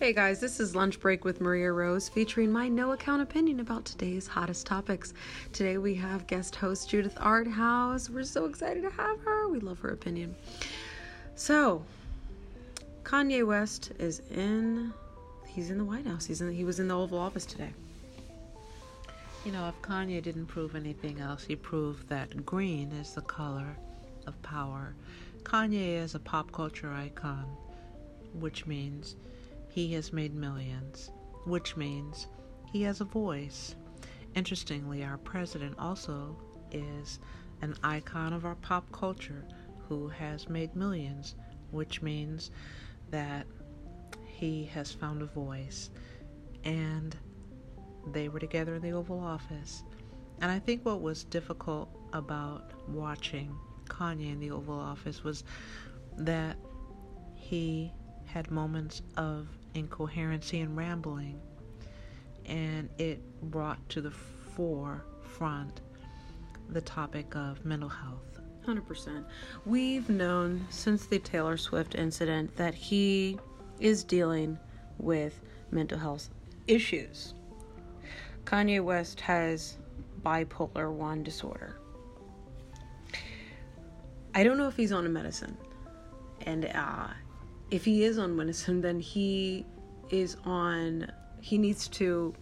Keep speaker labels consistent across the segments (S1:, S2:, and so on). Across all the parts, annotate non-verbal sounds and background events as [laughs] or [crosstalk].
S1: Hey guys, this is Lunch Break with Maria Rose featuring my no account opinion about today's hottest topics. Today we have guest host Judith ArtHouse. We're so excited to have her. We love her opinion. So, Kanye West is in he's in the White House. He's in he was in the Oval Office today.
S2: You know, if Kanye didn't prove anything else, he proved that green is the color of power. Kanye is a pop culture icon, which means he has made millions, which means he has a voice. Interestingly, our president also is an icon of our pop culture who has made millions, which means that he has found a voice. And they were together in the Oval Office. And I think what was difficult about watching Kanye in the Oval Office was that he had moments of incoherency and rambling, and it brought to the forefront the topic of mental health.
S1: 100%. We've known since the Taylor Swift incident that he is dealing with mental health issues. Kanye West has bipolar 1 disorder. I don't know if he's on a medicine. And uh, if he is on medicine, then he is on, he needs to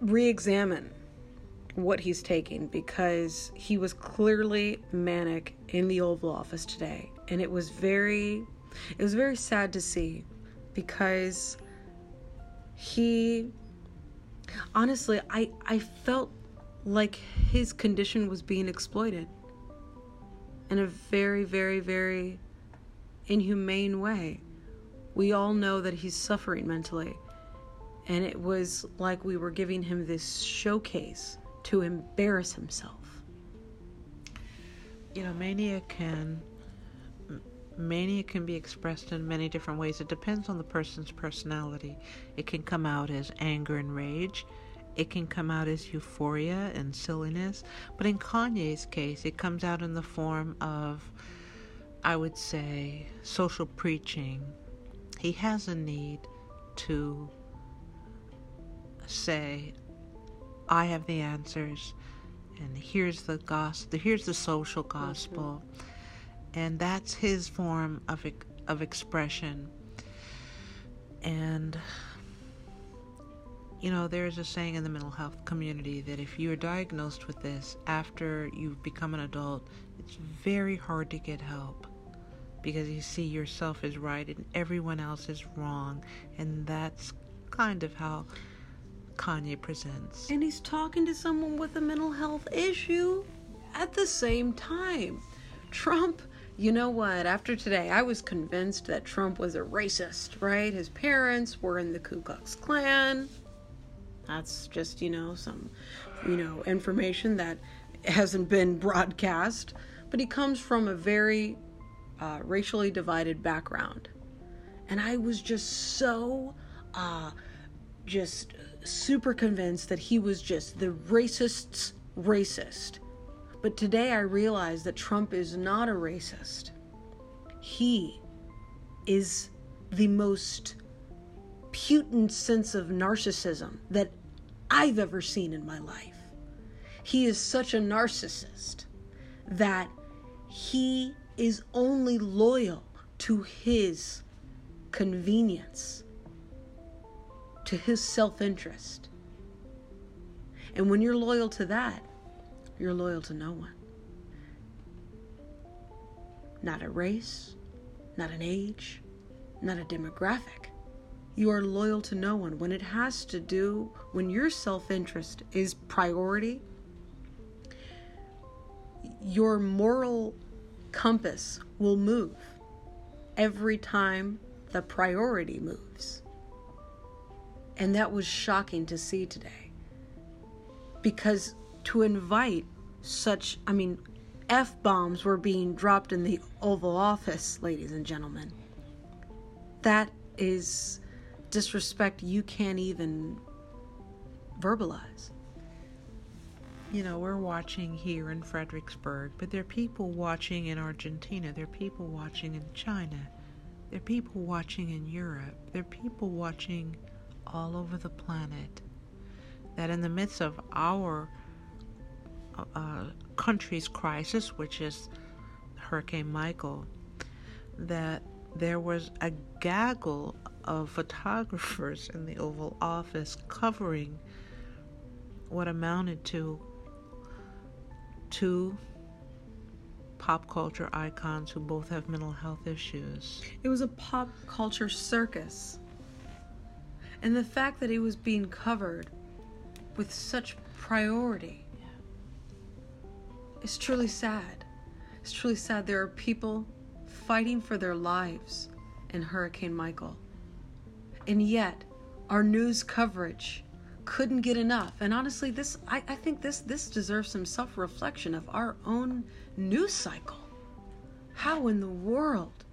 S1: re examine what he's taking because he was clearly manic in the Oval Office today. And it was very, it was very sad to see because he, honestly, I, I felt like his condition was being exploited in a very, very, very inhumane way. We all know that he's suffering mentally. And it was like we were giving him this showcase to embarrass himself.
S2: You know, mania can mania can be expressed in many different ways. It depends on the person's personality. It can come out as anger and rage. It can come out as euphoria and silliness. But in Kanye's case, it comes out in the form of, I would say, social preaching. He has a need to say, I have the answers, and here's the gospel, here's the social gospel. Mm-hmm. And that's his form of, of expression. And you know, there's a saying in the mental health community that if you're diagnosed with this after you've become an adult, it's very hard to get help because you see yourself as right and everyone else is wrong. And that's kind of how Kanye presents.
S1: And he's talking to someone with a mental health issue at the same time. Trump you know what? After today, I was convinced that Trump was a racist, right? His parents were in the Ku Klux Klan. That's just, you know, some, you know, information that hasn't been broadcast. But he comes from a very uh, racially divided background. And I was just so, uh, just super convinced that he was just the racist's racist. But today I realize that Trump is not a racist. He is the most putent sense of narcissism that I've ever seen in my life. He is such a narcissist that he is only loyal to his convenience, to his self interest. And when you're loyal to that, you're loyal to no one. Not a race, not an age, not a demographic. You are loyal to no one. When it has to do, when your self interest is priority, your moral compass will move every time the priority moves. And that was shocking to see today. Because to invite such, I mean, F bombs were being dropped in the Oval Office, ladies and gentlemen. That is disrespect you can't even verbalize.
S2: You know, we're watching here in Fredericksburg, but there are people watching in Argentina, there are people watching in China, There are people watching in Europe. There are people watching all over the planet. That in the midst of our uh, uh country's crisis, which is Hurricane Michael, that there was a gaggle of photographers in the Oval Office covering what amounted to two pop culture icons who both have mental health issues.
S1: It was a pop culture circus. And the fact that it was being covered with such priority is truly sad. It's truly sad. There are people fighting for their lives in Hurricane Michael. And yet, our news coverage couldn't get enough. And honestly, this I, I think this this deserves some self-reflection of our own news cycle. How in the world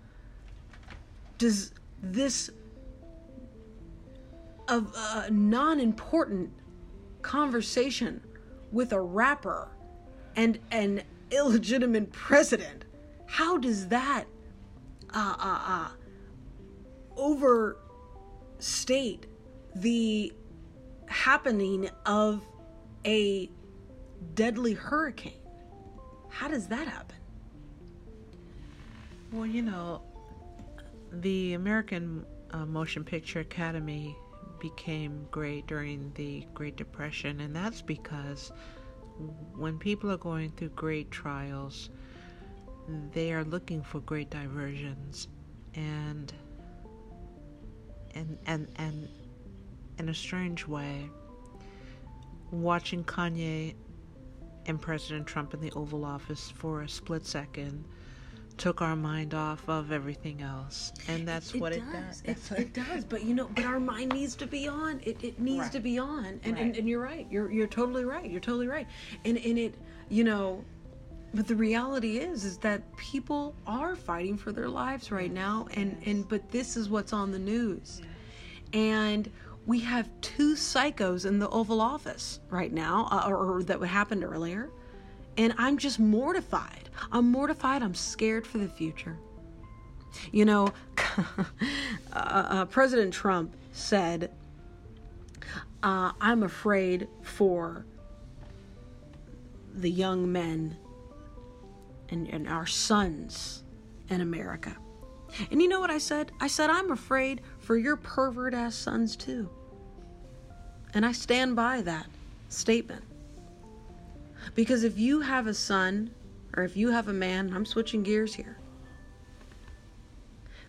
S1: does this of a non-important conversation with a rapper and an illegitimate president how does that uh, uh, uh, overstate the happening of a deadly hurricane. How does that happen?
S2: Well, you know, the American uh, Motion Picture Academy became great during the Great Depression, and that's because when people are going through great trials, they are looking for great diversions, and and and and in a strange way, watching Kanye and President Trump in the Oval Office for a split second took our mind off of everything else. And that's it, what does.
S1: it does. it, it, does. But you know but our mind needs to be on. It, it needs right. to be on. And, right. and and you're right. You're you're totally right. You're totally right. And and it you know but the reality is is that people are fighting for their lives right now and and but this is what's on the news and we have two psychos in the Oval Office right now, uh, or, or that happened earlier, and I'm just mortified. I'm mortified. I'm scared for the future. You know, [laughs] uh, uh, President Trump said, uh, I'm afraid for the young men and, and our sons in America. And you know what I said? I said, I'm afraid for your pervert ass sons too. And I stand by that statement. Because if you have a son, or if you have a man, I'm switching gears here,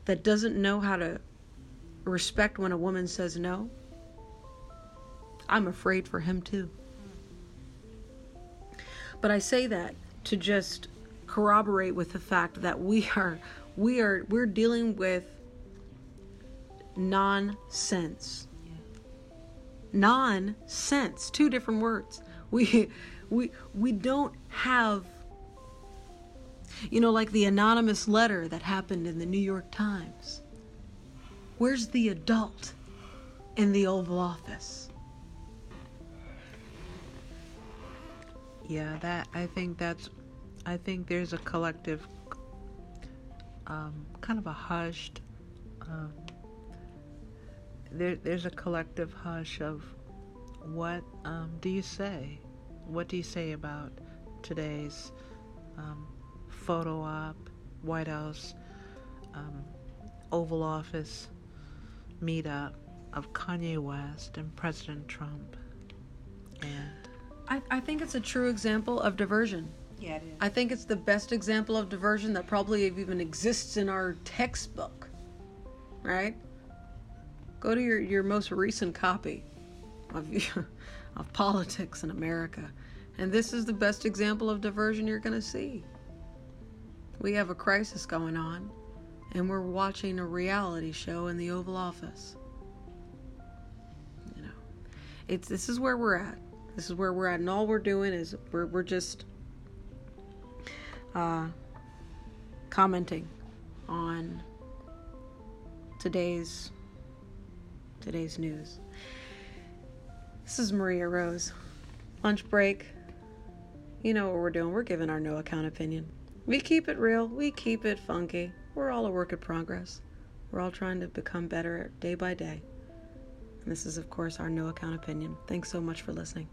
S1: that doesn't know how to respect when a woman says no, I'm afraid for him too. But I say that to just corroborate with the fact that we are we are we're dealing with nonsense. Nonsense. Two different words. We we we don't have you know like the anonymous letter that happened in the New York Times. Where's the adult in the oval office?
S2: Yeah that i think that's i think there's a collective um, kind of a hushed um, there, there's a collective hush of what um, do you say? What do you say about today's um, photo op, White House, um, Oval Office meetup of Kanye West and President Trump? And
S1: I, I think it's a true example of diversion.
S2: Yeah, it is.
S1: I think it's the best example of diversion that probably even exists in our textbook. Right? Go to your, your most recent copy of, [laughs] of politics in America. And this is the best example of diversion you're going to see. We have a crisis going on, and we're watching a reality show in the Oval Office. You know, it's this is where we're at. This is where we're at, and all we're doing is we're we're just uh, commenting on today's today's news. This is Maria Rose. Lunch break. You know what we're doing. We're giving our no account opinion. We keep it real. We keep it funky. We're all a work in progress. We're all trying to become better day by day. And this is, of course, our no account opinion. Thanks so much for listening.